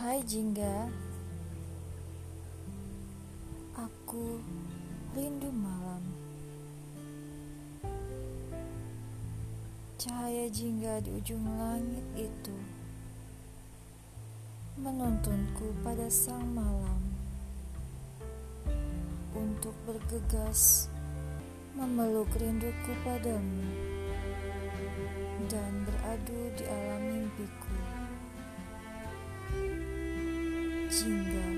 Hai Jingga. Aku rindu malam. Cahaya jingga di ujung langit itu Menuntunku pada sang malam. Untuk bergegas Memeluk rinduku padamu 近的。